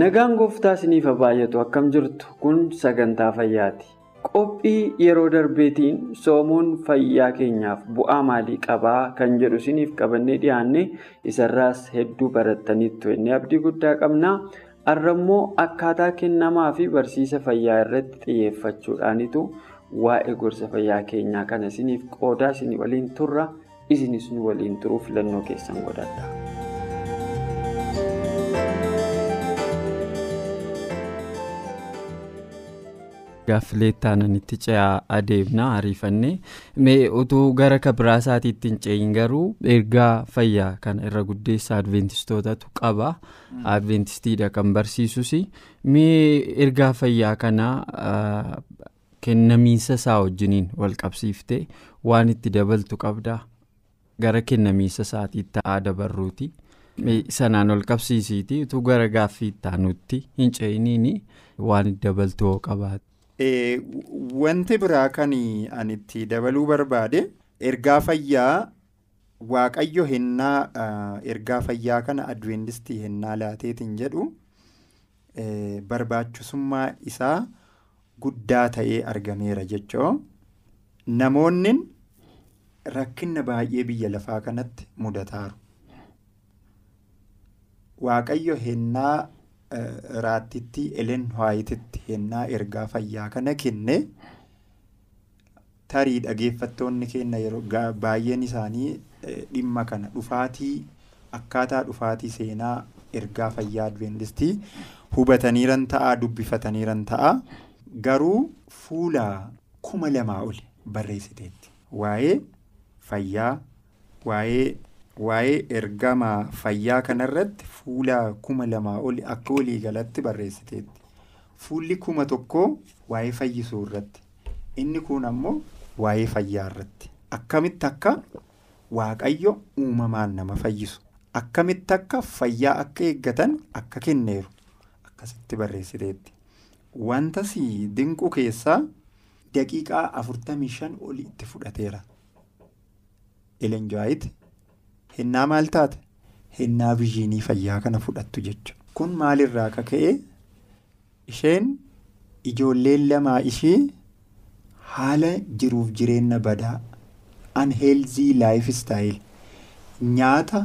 Nagaan gooftaa isiniif baay'atu akkam jirtu kun sagantaa fayyaati qophii yeroo darbeetiin soomuun fayyaa keenyaaf bu'aa maalii qabaa kan jedhu isiniif qabannee dhiyaanne isarraas hedduu barattaniittu inni abdii guddaa qabnaa har'ammoo akkaataa kennamaa fi barsiisa fayyaa irratti xiyyeeffachuudhaanitu waa'ee gorsa fayyaa keenyaa kana isiniif qoodaa isinii waliin turra. Isinis nu waliin turuu filannoo keessan godhadha. Gaaffilee taananitti ce'aa adeemna ariifannee mee utuu gara kabiraa isaatiitti hin ce'in garuu ergaa fayyaa kana irra guddeessa adventistootatu qaba adventistiidha kan barsiisus mee ergaa fayyaa kanaa kennamiinsa isaa wajjiniin wal qabsiiftee waan itti dabaltu qabdaa. Gara kennamiinsa isaatiitti ta'aa dabarruuti sanaan ol qabsiisiiti utuu gara gaaffii ittaanutti hin ce'iniin waan dabaltuu qabaate. Wanti biraa kan ani itti dabaluu barbaade ergaa fayyaa waaqayyo hennaa ergaa fayyaa kana adventistii hennaa laateetiin jedhu barbaachisummaa isaa guddaa ta'ee argameera jechoo namoonni. Rakkinna baay'ee biyya lafaa kanatti mudataaru. Waaqayyo hennaa raattitti Elen Waayititti hennaa ergaa fayyaa kana kenne tarii dhageeffattoonni keenya yeroo baay'een isaanii dhimma kana dhufaatii akkaataa dhufaatii seenaa ergaa fayyaa adventistii hubataniiran ta'aa dubbifataniiran ta'aa garuu fuula kuma lamaa oli barreessiteetti waa'ee. Fayyaa waa'ee waa'ee ergama fayyaa kanarratti fuula kuma lamaa oli akka waliigalatti barreessiteetti. Fuulli kuma tokkoo waa'ee fayyisuu irratti inni kun ammoo waa'ee fayyaa irratti akkamitti akka waaqayyo uumamaan nama fayyisu akkamitti akka fayyaa akka eeggatan akka kenneeru akkasitti barreessiteetti. Wantas dinqu keessaa daqiiqaa afurtamii shan oli itti fudhateera. Elenjaayit hennaa maal taate hennaa viizhinii fayyaa kana fudhattu jechuudha. Kun maalirraa akka ka'e isheen ijoolleen lamaa ishee haala jiruuf jireenya badaa unhealthy lifestyle nyaata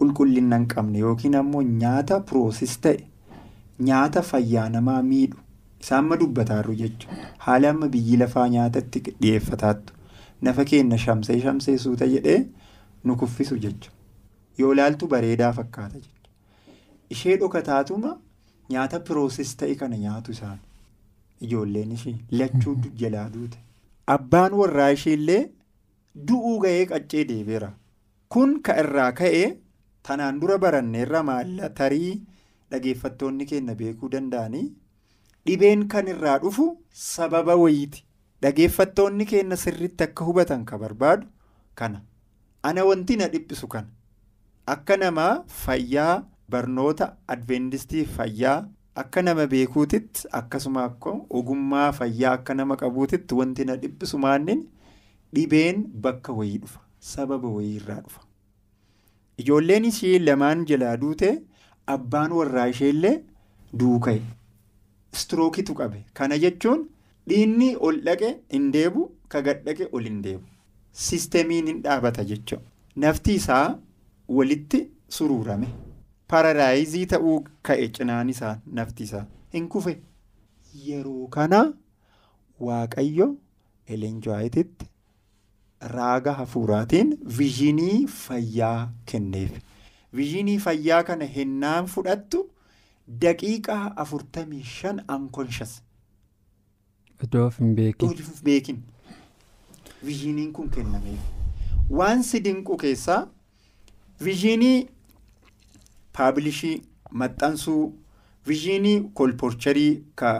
qulqullina hin qabne yookiin ammoo nyaata piroosis ta'e nyaata fayyaa namaa miidhu isaan ma dubbataarru jechuudha. Haala amma biyyi lafaa nyaatatti dhiyeeffataattu. Nafa keenya shamsee shamsee suuta jedhee nu kuffisu jechuudha. Yoo ilaaltu bareedaa fakkaata jechuudha. Ishee dhokataatuma nyaata piroosis ta'e kana nyaatu isaan. Ijoolleen ishee lachuu jalaa duute. Abbaan warraa isheellee du'uu ga'ee qaccee deebiira. Kun ka irraa ka'ee tanaan dura baranneerra maalla tarii dhageeffattoonni keenya beekuu danda'anii dhibeen kan irraa dhufu sababa wayiiti. Dhageeffattoonni keenya sirriitti akka hubatan ka barbaadu kana. Ana wanti na dhiphisu kana. Akka nama fayyaa barnoota adventistii fayyaa akka nama beekuutitti akkasuma akka ogummaa fayyaa akka nama qabuutitti wanti na dhiphisu maannin dhibeen bakka wayii dhufa. Sababa wayii irraa dhufa. Ijoolleen ishee lamaan jalaa duute abbaan warraa isheellee duuka'e. Istirookitu qabe. Kana jechuun. Dhiinni ol dhaqe hin deebu ka gad dhaqe ol hin deebu. Siistemiin hin dhaabata jechuudha. Nafti isaa walitti suruurame. Paralaayizii ta'uu ka'e cinaan isaa nafti isaa hin kufe. Yeroo kana Waaqayyo Eleenjaayititti raaga hafuuraatiin viizhinii fayyaa kenneef. Viizhinii fayyaa kana hennaan fudhattu daqiiqaa afurtamii shan unconscious. Iddoo of hin beekin. Iddoo of hin beekin. Viizhiniin kun kennameef. Waan si dinqu keessaa viizhinii paabilishii maxxansuu viizhinii kolporcharii ka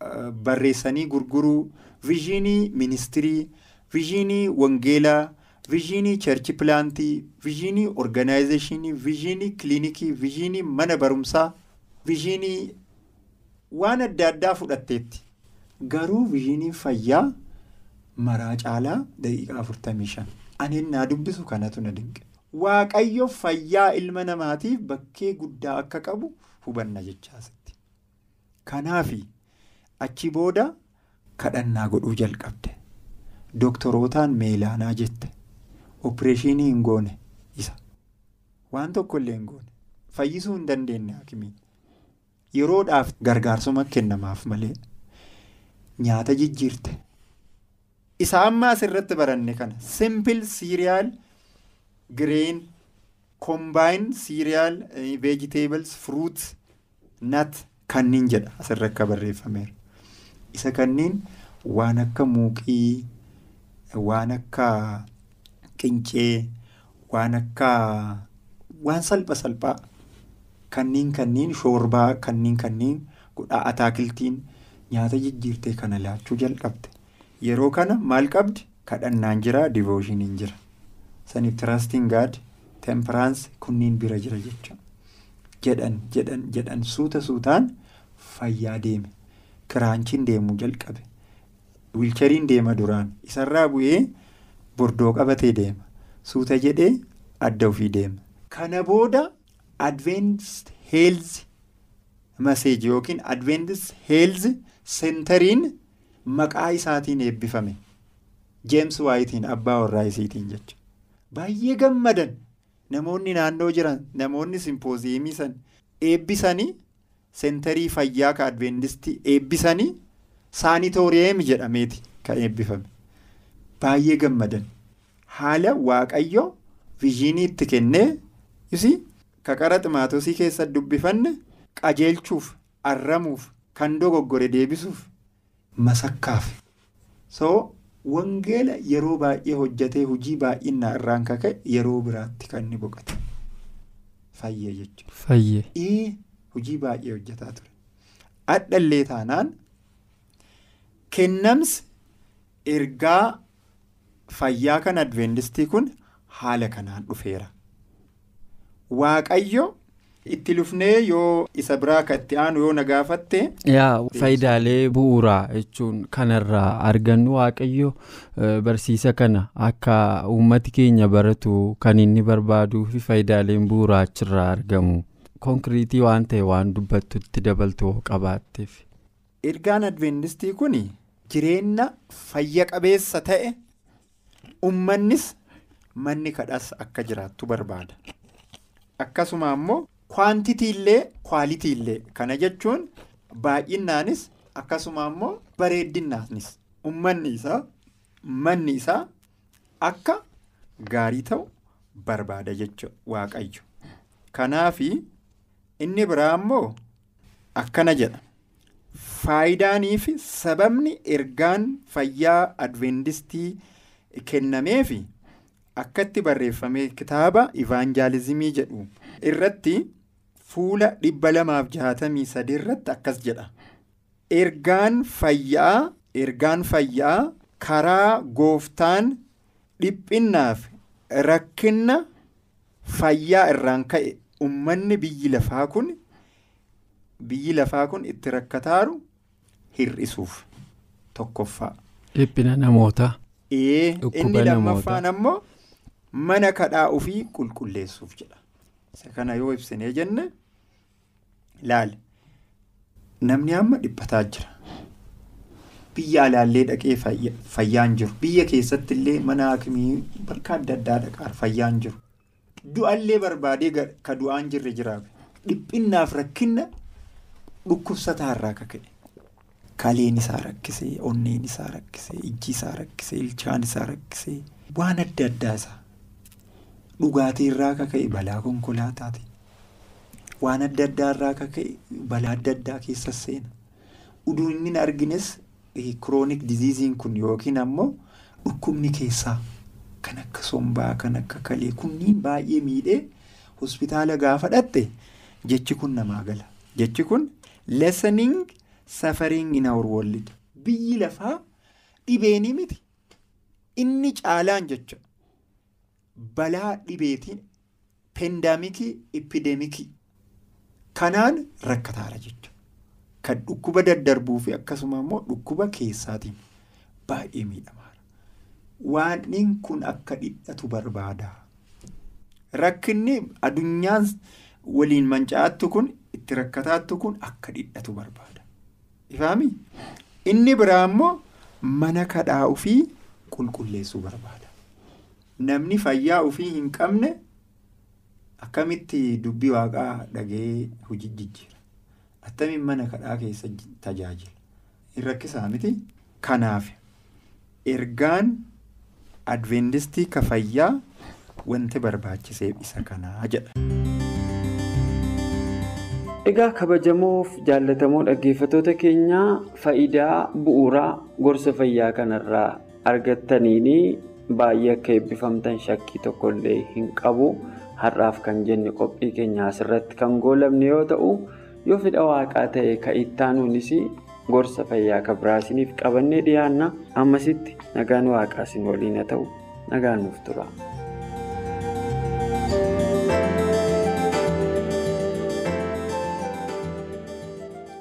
uh, barreessanii gurguruu viizhinii ministirii viizhinii wangeelaa viizhinii cherchi pilaantii viizhinii organaayizeeshinii viizhinii kiliinikii viizhinii mana barumsaa viizhinii waan adda addaa fudhatteetti garuu viizhinii fayyaa maraa caalaa daqiiqaa afurtamii shan ani naa dubbisu kanatu na dinqe. Waaqayyo fayyaa ilma namaatiif bakkee guddaa akka qabu hubanna jechaasitti. Kanaafi achi booda kadhannaa godhuu jalqabde. Dooktorootaan meelaanaa jette. Opereeshinii hin goone isa. Waan tokkollee hin goone. Fayyisuu hin dandeenye hakimiin. Yeroodhaaf gargaarsuma kennamaaf malee nyaata jijjiirte. Isa amma asirratti baranne kana simple cereal grain combine cereal vegetables fruits nut kanniin jedha asirra akka barreeffameera. Isa kanniin waan akka muuqii waan akka qincee waan akka waan salpha salphaa kanniin kanniin shoorbaa kanniin kanniin godhaa ataakiltiin nyaata jijjiirtee kana laachuu jalqabde. Yeroo kana maal qabdi kadhannaan jira divoshiniin jira. Saniif tirastiin gaad temperance kunniin bira jira jechuudha. Jedhan jedhan jedhan suuta suutaan fayyaa deeme. Kiraanchiin deemuu jalqabe. Wiilchariin deema duraan isarraa bu'ee bordoo qabatee deema. Suuta jedhee adda ofii deema. Kana booda advanced health message yookiin advanced health centeriin maqaa isaatiin eebbifame. Jeems Waayitiin abbaa warraa isiitiin jecha. Baay'ee gammadan namoonni naannoo jiran namoonni simpooziyemii san eebbisanii sentarii fayyaa ka adventistii eebbisanii saanitooriyeemi jedhameeti kan eebbifame. Baay'ee gammadan haala waaqayyo viizhinii itti kennee isi kakara ximaatosii keessa dubbifanne qajeelchuuf arramuuf kan dogoggore deebisuuf masakkaaf. So wangeela yeroo baay'ee hojjetee hojii baay'inaa irraan kaka'e yeroo biraatti kan inni boqote. Fayyee jechuudha. Fayyee. Ii hojii baay'ee hojjetaa ture. Adhallee taanaan kennamsi ergaa fayyaa kan adventistii kun haala kanaan dhufeera. Waaqayyo itti lufnee yoo isa biraa kan itti aanu yoo na gaafatte. Yaa faayidaalee bu'uuraa jechuun kanarraa argannu waaqayyo barsiisa kana akka uummati keenya baratu kan inni barbaaduu fi faayidaaleen bu'uuraa achirraa argamu. Konkiriitii waan ta'e waan dubbattutti dabaltuu qabaatteef. Ergaan adventistii kun jireenya fayya qabeessa ta'e uummannis manni kadhas akka jiraattu barbaada. Akkasuma immoo kwaantitiillee kwaalitiillee kana jechuun baay'inaanis akkasuma immoo bareeddinaanis uummanni isaa manni isaa akka gaarii ta'u barbaada jechuudha waaqayyo. Kanaafi inni biraa immoo akkana jedha. Faayidaanii fi sababni ergaan fayyaa adventistii kennameefi akkatti barreeffame kitaaba ivaanjaalizimii jedhu irratti fuula dhibba lamaaf jaatamii sadii irratti akkas jedha. Ergaan fayyaa ergaan fayyaa karaa gooftaan dhiphinnaaf rakkina fayyaa irraan ka'e ummanni biyyi lafaa kun biyyi lafaa kun itti rakkataaru hir'isuuf tokkoffaa. Dhiphina namootaa. Inni lammaffaan ammoo mana kadhaa ofii qulqulleessuuf jedha. Isa kana yoo ibsinee jenne laali. Namni amma dhiphataa jira. Biyya alaallee dhaqee fayya- fayyaan jiru. Biyya keessatti illee mana hakimii bakka adda addaa dhaqaar fayyaan jiru. Du'allee barbaadee ka du'aan jirre jiraate. Dhiphinnaaf rakkinna dhukkubsataarraa ka ka'e. Kaleen isaa rakkisee, onneen isaa rakkisee, ijji isaa rakkisee, ilchaan isaa rakkisee, waan adda addaa isaa dhugaatii irraa kaka'e balaa konkolaataati. Waan adda addaa irraa kaka'e balaa adda addaa keessa seena. Uduu inni argines kiroonik diziiziin kun yookiin ammoo dhukkubni keessaa kan akka sombaa kan akka kalee kunniin baay'ee miidhee hospitaala gaafa dhatte jechi kun namaa gala. Jechi kun lessening suffering in our world biyyi lafaa dhibeenii miti inni caalaan jecha balaa dhibeetiin peendamikii ipidemikii kanaan rakkataara jecha kan dhukkuba daddarbuu fi akkasuma immoo dhukkuba keessaatiin baay'ee miidhamaadha. Waan kun akka dhidhatu barbaada. Rakkinni addunyaan waliin manca'attu kun itti rakkataattu kun akka dhidhatu barbaada. Ifaami? Inni biraa immoo mana kadhaa ofii qulqulleessuu barbaada. Namni fayyaa ofii hin qabne akkamitti dubbii waaqaa dhagee hojii jijjiira. Attamiin mana kadhaa keessa tajaajila. Hin rakkisaa miti. Kanaaf ergaan adventistii ka fayyaa wanti barbaachiseef isa kanaa jedha. Egaa kabajamoof jaallatamoo dhaggeeffattoota keenyaa faayidaa bu'uuraa gorsa fayyaa kanarraa argattaniin baay'ee akka eebbifamtan shakkii tokkollee hin qabu. Har'aaf kan jenne qophii keenya asirratti kan goolabne yoo ta'u, yoo fedha waaqaa ta'e kan ittaanuunis gorsa fayyaa kan biraa isiniif qabannee dhiyaanna. Ammasitti nagaan waaqaa isin waliin haa ta'u, nagaan nuuf tura.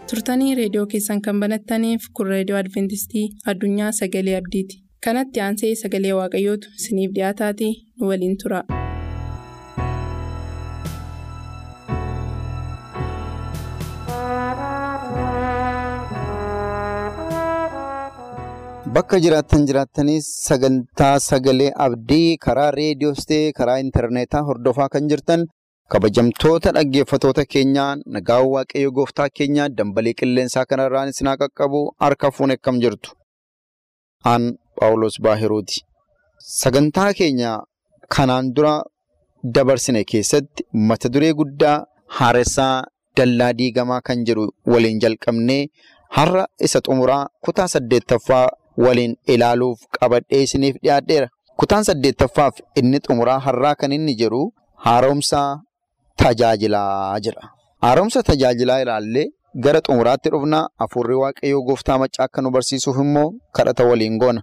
turtanii reediyoo keessan kan banattaniif kun reediyoo adventistii addunyaa sagalee abdiiti kanatti aansee sagalee waaqayyootu isiniif dhiyaataatii nu waliin tura. Bakka jiraattan jiraattanis sagantaa sagalee abdii karaa reediyoos ta'ee karaa intarneetaa hordofaa kan jirtan. kabajamtoota dhaggeeffatoota keenyaa nagaa waaqayyo gooftaa keenyaa dambalii qilleensaa kanarraan isin haa qaqqabu harka fuunee akkam jirtu. Aan Phaawulos Baahiruuti. Sagantaa keenya kanaan dura dabarsine keessatti mata duree guddaa haaressaa dallaa diigamaa kan jedhu waliin jalqabnee har'a isa xumuraa kutaa saddeettaffaa waliin ilaaluuf qabadhee isiniif dhiyaadheera. Kutaan saddeettaffaaf inni xumuraa har'aa kan inni jedhu haaromsaa tajaajilaa jedha. Haaromsa tajaajilaa ilaallee gara xumuraatti dhufnaa hafuurri waaqayyoo gooftaa maccaa akka nu barsiisuuf immoo kadhata waliin goona.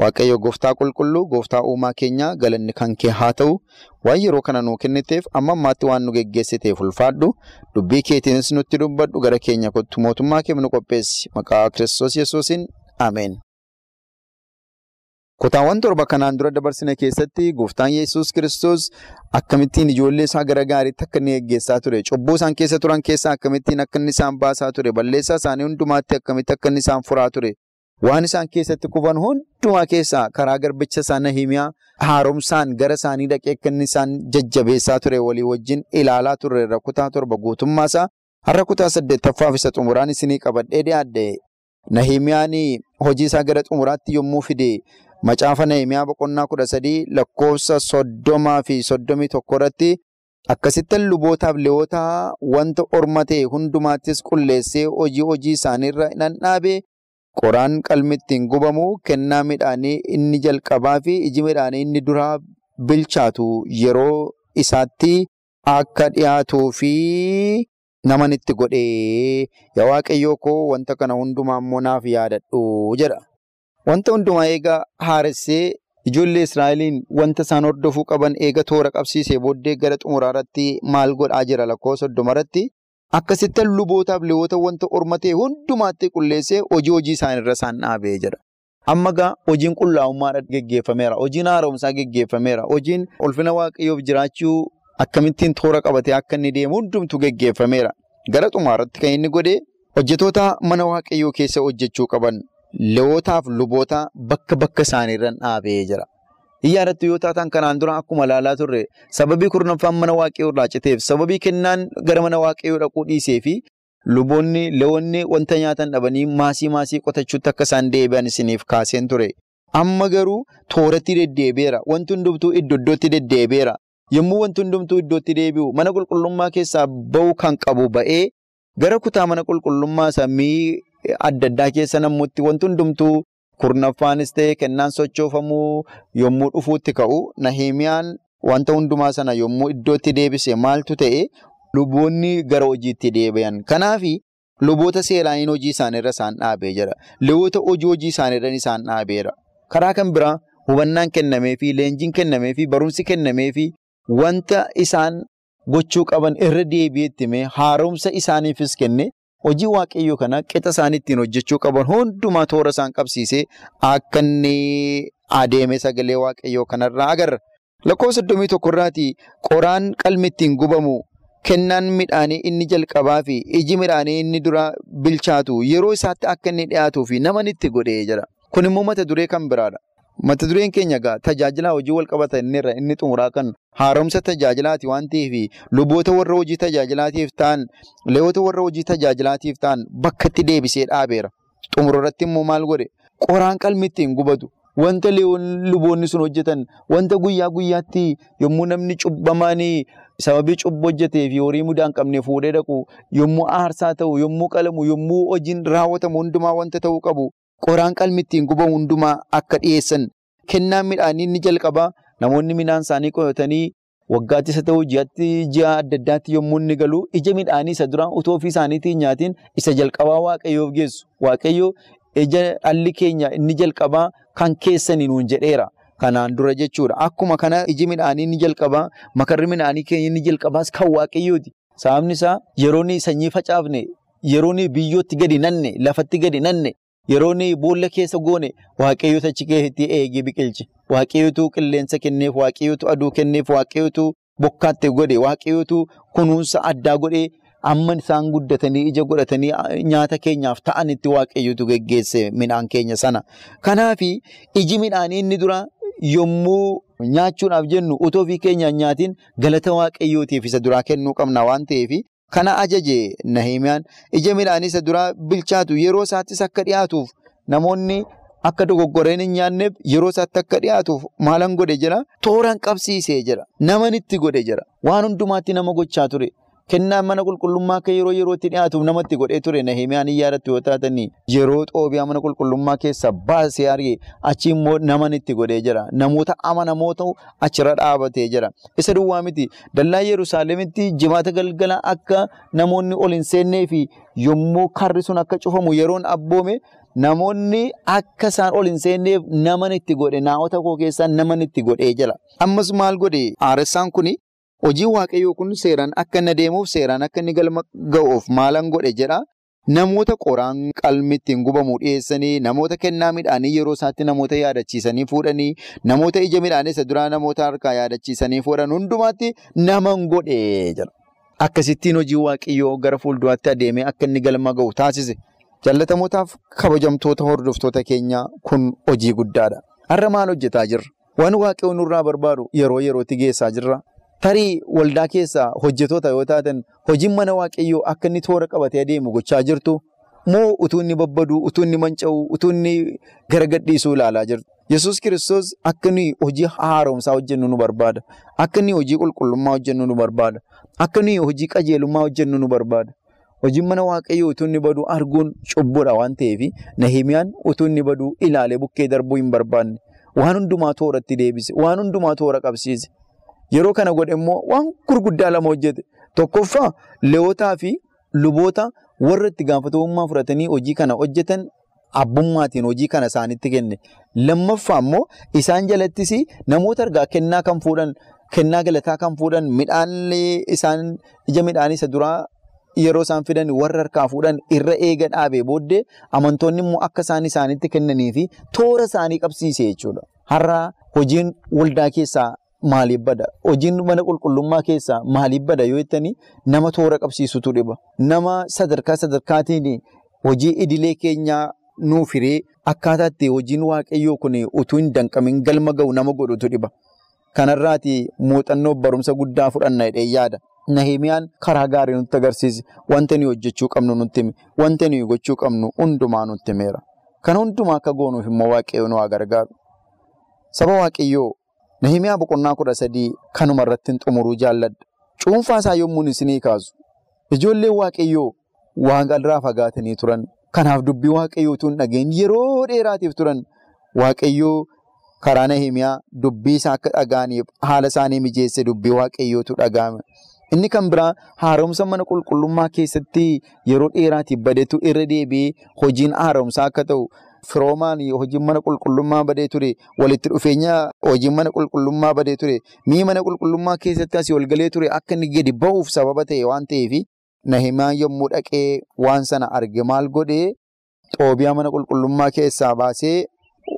Waaqayyo gooftaa qulqulluu gooftaa uumaa keenyaa galanni kan kee haa ta'u waan yeroo kana nuu kenniteef amma ammaatti waan nu geggeessiteef ulfaadhu. Dubbii keetiinis nutti dubbadhu. Gara keenya kottu mootummaa kee nu qopheessi. Maqaa kiristoos yesuusin. Ameen. Kutaawwan torba kanaan dura dabarsine keessatti gooftaan yesus kiristoos akkamittiin ijoollee isaa gara gaariitti akka inni geggeessaa ture? Cubbuu isaan keessa turan keessaa akkamittiin akka inni isaan baasaa ture? Balleessaa isaanii hundumaatti akkamitti akka inni isaan furaa ture waan isaan keessatti kufan hundumaa keessaa karaa garbicha isaa Nahimiyaa haaromsaan gara isaanii dhaqee inni isaan jajjabeessaa ture walii wajjin ilaalaa turreerra kutaa torba guutummaa isaa har'a kutaa saddeettaffaaf isa xumuraan isinii qabadhee dhiyaadde Nahimiyaan hojii isaa gara xumuraatti yommuu fide. Macaafa Nahimiyaa boqonnaa kudha sadii lakkoofsa soddomaa fi soddomii tokko irratti akkasitti lubootaaf leewotaa wanta orma ta'e hundumaattis qulleessee hojii hojii isaaniirra nan dhaabe qoraan qalmittiin gubamu kennaa midhaanii inni jalqabaa fi iji midhaanii inni duraa bilchaatu yeroo isaatti akka dhiyaatuu fi naman itti godhee yaa waaqayyoo koo wanta kana hundumaa immoo naaf yaadadhu jedha. Wanta hundumaa eegaa haaressee ijoollee Israa'eliin wanta isaan hordofuu qaban eega toora qabsiisee booddee gara xumuraa irratti maal godhaa jira lakkoofsa soddoma irratti akkasitti lubootaaf leewwota wanta orma ta'e hundumaatti qulleessee hojii hojii isaaniirra isaan dhaabee jira. Amma gaa hojiin qullaa'ummaa geggeeffameera. Hojiin haaromsaa geggeeffameera. Hojiin ulfina waaqayyoof jiraachuu akkamittiin toora qabatee akka inni deemu hundumtu geggeeffameera. Gara xumuraatti kan inni godhee hojjetoota mana waaqayyoo keessa hojjechuu qaban. Leewwotaaf luboota bakka bakka isaaniirra dhaabee jira. Iyyaarratti yoo taatan kanaan dura akkuma ilaalaa turre sababii kurnaffaan mana waaqayyoo irraa citeef sababii kennaan gara mana waaqayyoo dhaquu dhiisee fi luboonni leewwonni wanta nyaatan dhabanii maasii maasii qotachuutti akka isaan deebi'an isiniif kaaseen ture. Amma garuu tooratti deddeebi'eera. Wanti hundumtuu iddoo iddootti deddeebi'eera. Yommuu wanti hundumtuu iddootti deebi'u mana qulqullummaa keessaa bahu kan qabu ba'ee gara kutaa mana qulqullummaa sammii adda addaa keessa namooti wanti hundumtuu kurnaffaanis ta'e kennaan sochoofamuu yommuu dhufuutti ka'u Nahimiyaan wanta hundumaa sana yommuu iddootti deebise maaltu ta'e luboonni gara hojiitti deebi'an. Kanaaf luboota seeraaniin hojii isaaniirra isaan dhaabee jira. Luboota hojii hojii isaaniirra isaan dhaabeera. Karaa kan biraa hubannaan kennameefi leenjiin kennameefi barumsi kennameefi wanta isaan gochuu qaban irra deebi'eetti mee haaromsa isaaniifis kenne hojii waaqayyoo kana qixa isaan ittiin hojjechuu qaban hundumaa toora isaan qabsiisee akka inni adeeme sagalee waaqayyoo kanarraa agarra. Lakkoofsa soddomii tokkorraati qoraan qalmi ittiin gubamu kennaan midhaanii inni jalqabaa fi iji midhaanii inni dura bilchaatu yeroo isaatti akka inni dhiyaatuu fi nama itti godhee jira. Kun immoo mata duree kan biraadha. Mata dureen keenya egaa tajaajilaa hojii wal qabatan irra inni xumuraa kan haaromsa tajaajilaati waan ta'eef luboota warra hojii tajaajilaatiif ta'an leewwota warra hojii tajaajilaatiif ta'an bakka itti deebisee dhaabeera. Xumurarratti immoo maal godhe qoraan qalmi ittiin gubatu wanta luboonni sun hojjetan wanta guyyaa guyyaatti yommuu namni cubbamaan sababii cubba hojjetee fi horii mudaa hin qabne fuudhee dhaqu yommuu aarsaa ta'u yommuu qalamu yommuu hojiin raawwatamu hundumaa wanta ta'uu qabu. Qoraan qalmi ittiin gubamu hundumaa akka dhiyeessan kennaan midhaanii inni jalqabaa namoonni midhaan isaanii qotatanii waggaatti isa ta'u ji'aatti ji'a adda addaatti yommuu inni galu ija midhaanii isa duraan utoo ofii isaaniitiin nyaatiin isa jalqabaa waaqayyoof geessu. Waaqayyoo ija dhalli keenya inni jalqabaa kan keessanii nuun jedheera. Kanaan dura jechuudha. Akkuma kana iji midhaanii inni jalqabaa makarri midhaanii keenya inni jalqabaas kan waaqayyooti. Sababni isaa yeroo sanyii facaafne yeroo biyyootti gadi nanne lafatti gadi nanne. Yeroo boolla keessa goone waaqayyoota achi keessatti eegee biqilche. Waaqayyootu qilleensa kenneef, waaqayyootu aduu kenneef, waaqayyootu bokkaatti godhe, waaqayyootu kunuunsa addaa godhee amma isaan guddatanii ija godhatanii nyaata keenyaaf ta'anitti waaqayyootu geggeesse midhaan keenya sana. Kanaaf iji midhaanii inni dura yommuu nyaachuudhaaf jennu utoo ofii keenyaan nyaatiin galata waaqayyootiif isa duraa kennuu qabna waan ta'eef. Kana ajaje Nahimiyaan ija midhaanii isa duraa bilchaatu yeroo isaattis akka dhiyaatuuf namoonni akka dogoggoreen hin nyaanneef yeroo isaatti akka dhiyaatuuf maalan godhe jira tooraan qabsiisee jira naman itti godhe jira waan hundumaatti nama gochaa ture kennaan mana qulqullummaa akka yeroo yerootti dhiyaatuuf namatti godhee ture. Nahimiyaan hin yaadattu yoo taatanii yeroo xoobiyaa mana qulqullummaa keessa baasee argee achi immoo naman itti godhee jira. Namoota amanamoota achirra dhaabatee jira. Isa duwwaa miti. Dallaa yerusaalemitti jimaata galgala akka namoonni ol hin seennee fi yommuu karri sun akka cufamu yeroon abboome namoonni akka isaan ol hin seenneef naman itti godhe. Naawota koo keessaa naman itti godhee jira. Ammas maal godhe aaressaan kuni. Hojii waaqayyoo kun seeraan akka inni adeemuuf seeraan akka inni galma ga'uuf maalan godhe jedha. Namoota qoraan qalmi ittiin gubamu dhiyeessanii namoota kennaa midhaanii yeroo isaatti namoota yaadachiisanii fuudhanii namoota ija midhaanii isa duraa namoota harkaa yaadachiisanii fuudhan hundumaatti naman godhe jedha. Akkasittiin hojii waaqayyoo gara fuulduraatti adeemee akka inni galma ga'u taasise. Jaallatamootaaf kabajamtoota hordoftoota keenyaa kun hojii guddaadha. Har'a maal hojjetaa jirra? Waan waaqayyoon nurraa barbaadu yeroo yerootti geessaa jirra. Tarii waldaa keessaa hojjetoota yoo taatan hojiin mana waaqayyoo akka inni toora qabatee adeemu gochaa jirtu moo utuu inni babbadu, utuu inni manca'u, utuu inni gara gadhiisuu ilaalaa jirtu. Yesuus kiristoos akka inni hojii haaromsaa hojjennu nu barbaada. Akka inni hojii qulqullummaa hojjennu nu barbaada. Akka inni hojii qajeelummaa hojjennu nu barbaada. Hojiin mana waaqayyoo utuu inni badu arguun cubbuudha waan ta'eef Nahimiyaan utuu inni badu ilaalee bukkee darbuu hin barbaanne. Waan hundumaa tooratti deebise. Waan hundumaa toora qabsiise. Yeroo kana godhe immoo waan gurguddaa lama hojjete. Tokkoffaa leewotaa fi luboota warra itti gaafatamummaa fudhatanii hojii kana hojjetan abbummaatiin hojii kana isaanitti kenne. Lammaffaa immoo isaan jalattis namoota argaa kennaa kan fuudhan, kennaa galataa kan fuudhan, midhaan isaan ija midhaanii isa duraa yeroo isaan fidan warra harkaa fuudhan irra eega dhaabee booddee amantoonni immoo akka isaan isaanitti kennanii fi toora isaanii qabsiise jechuudha. Har'a hojiin waldaa keessaa. Maaliif bada? Hojiin mana qulqullummaa keessaa maaliif bada yoo jettanii nama toora qabsiisutu dhiba. Nama sadarkaa sadarkaatiin hojii idilee keenyaa nuuf hiree akkaataa itti hojiin waaqayyoo kun utuu hin danqamin galma ga'u nama godhutu dhiba. Kanarraati muuxannoo barumsa guddaa fudhanna jedhee yaada. Nahimiyaan karaa gaarii nutti agarsiise wanta nuyi hojjechuu qabnu nutti hime wanta nuyi gochuu qabnu hundumaa nutti himeera. Kana hundumaa akka goonuuf immoo waaqayyo nu haa gargaaru. Saba waaqayyoo Nahimiyaa boqonnaa kudha sadii kanuma irratti xumuruu jaalladha. Cuunfaa isaa yommuu isinii kaasu ijoolleen waaqayyoo waaqarraa fagaatanii turan. Kanaaf dubbii waaqayyootu hin dhageenye yeroo dheeraatiif turan waaqayyoo karaa Nahimiyaa dubbii isaa akka dhaga'aniif haala isaanii mijeesse dubbii waaqayyootu dhaga'ame. Inni kan biraa haaromsa mana qulqullummaa keessatti yeroo dheeraatiif badeetu irra deebi'ee hojiin haaromsaa akka ta'u firoomaan hojiin mana qulqullummaa badee ture. Walitti dhufeenya hojiin mana qulqullummaa badee ture. Mi'i mana qulqullummaa keessatti asii ol galee ture. Akka inni gadi ba'uuf sababa ta'e waan ta'eef Nahimiyaan yommuu dhaqee waan sana arge maal godhee xoobiyaa mana qulqullummaa keessaa baasee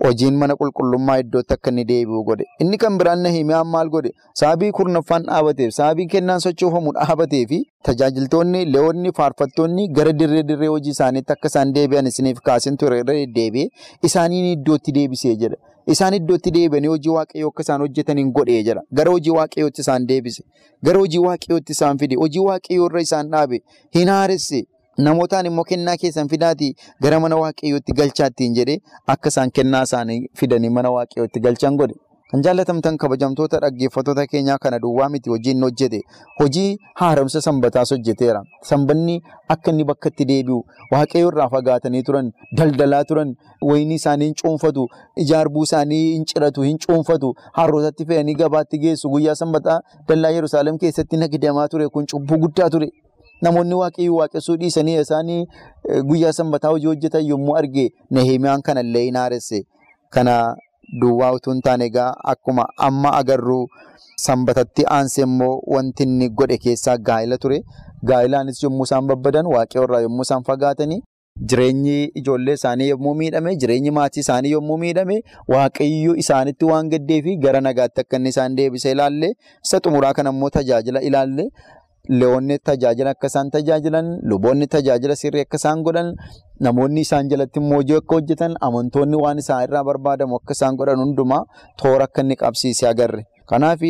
hojiin mana qulqullummaa iddootti akka inni deebi'u godhe. Inni kan biraan Nahimiyaan maal godhe sababii kurnaffaan dhaabateef sababii kennaan sochoofamu dhaabatee fi tajaajiltoonni leewwanni faarfattoonni gara dirree dirree hojii isaaniitti akka isaan deebi'an isiniif kaasin ture irra deddeebi'ee isaaniin iddootti deebisee jedha. Isaan iddootti deebi'anii hojii waaqayyoo akka isaan hojjetaniin godhee jira. Gara hojii waaqayyootti isaan deebise. Gara hojii waaqayyootti isaan fide. Hojii waaqayyoo irra isaan dhaabe. Hin haaresse. Namootaan immoo kennaa keessan fidaatii gara mana waaqayyootti galchaattiin jedhee akka isaan kennaa isaanii fidanii mana waaqayyootti galchan godhe. Kan jaallatamtan kabajamtoota dhaggeeffattoota keenyaa kana duwwaa miti hojiin hojjete. Hojii haaromsa sanbataas hojjeteera. Sanbanni akka inni bakka itti deebi'u waaqayyoo irraa fagaatanii turan, daldalaa turan, wayinii isaanii hin cuunfatu, ijaarbuu isaanii hin ciratu, hin cuunfatu, harrootatti fe'anii gabaatti geessu. Guyyaa sanbataa dallaa Yerusaalem keessatti nagdamaa ture kun cubbuu guddaa ture. Namoonni waaqayyoo waaqessuu dhiisanii isaanii guyyaa sanbataa hojii hojjetan yommuu arge Nahimiyaan kanallee hin haaresse. Kana duwwaa utuu hin taane egaa akkuma amma agarru sanbatatti aansee immoo wanti inni godhe keessaa gaa'ela ture. Gaa'elaanis yommuu isaan babbadan waaqayyoo irraa yommuu isaan fagaatanii jireenyi ijoollee isaanii yommuu miidhame jireenyi maatii isaanii yommuu miidhame waaqayyo isaanitti waan gaddee fi gara nagaatti akka inni isaan deebise ilaalle isa xumuraa kana immoo tajaajila ilaalle. Leewwonni tajaajila akka isaan tajaajilan, luboonni tajaajila sirrii akka isaan godhan, namoonni isaan jalatti immoo hojii akka hojjetan, amantoonni waan isaan irraa barbaadamu akka isaan godhan hundumaa toora akka inni qabsiise agarre. Kanaaf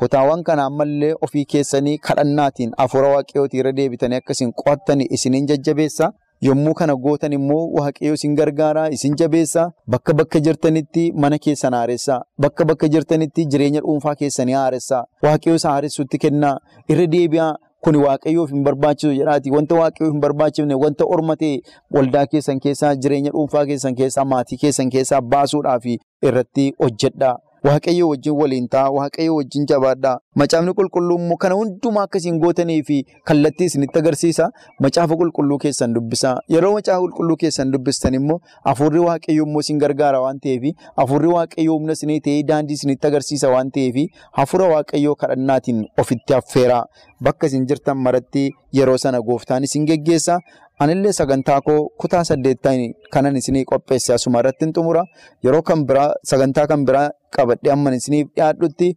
kutaawwan kana ammallee ofii keessanii kadhannaatiin hafuura waaqayyootii irra deebitanii akkasiin qo'attanii isiniin jajjabeessa. Yommuu kana gootan immoo waaqayyoo isin gargaara, isin jabeessa. Bakka bakka jirtanitti mana keessan haaressaa. Bakka bakka jirtanitti jireenya dhuunfaa keessanii haaressaa. Waaqayyoo isa haaressuutti kennaa. Irra deebi'aa. Kuni waaqayyoof hin barbaachisu jedhaati. Wanta waaqayyoof hin barbaachifne wanta orma ta'e waldaa keessan keessaa jireenya dhuunfaa keessan keessaa maatii keessan keessaa baasuudhaaf irratti hojjedhaa. Waaqayyo wajjin waliin ta'a. Waaqayyo wajjin jabaadhaa. Macaafni qulqulluu immoo kana hundumaa akkasiin gootanii fi kallattii isinitti agarsiisa. Macaafa qulqulluu keessan dubbisaa. Yeroo macaafa qulqulluu keessan dubbistan immoo hafuurri waaqayyoo immoo isin gargaara waan ta'eef hafuurri waaqayyoo humna isinii ta'ee daandii isinitti agarsiisa waan ta'eef hafuura waaqayyoo kadhannaatiin ofitti affeeraa. Bakka isin jirtan maratti yeroo sana gooftaan isin geggeessa. Anillee sagantaa koo kutaa saddeettan kanan isinii qopheesse asuma irratti xumura. Yeroo kan biraa sagantaa kan biraa qabadhee amman isiniif dhiyaadhutti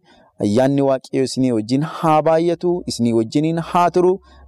ayyaanni waaqayyoo isinii wajjin haa baay'atu, isinii wajjiniin haa turu.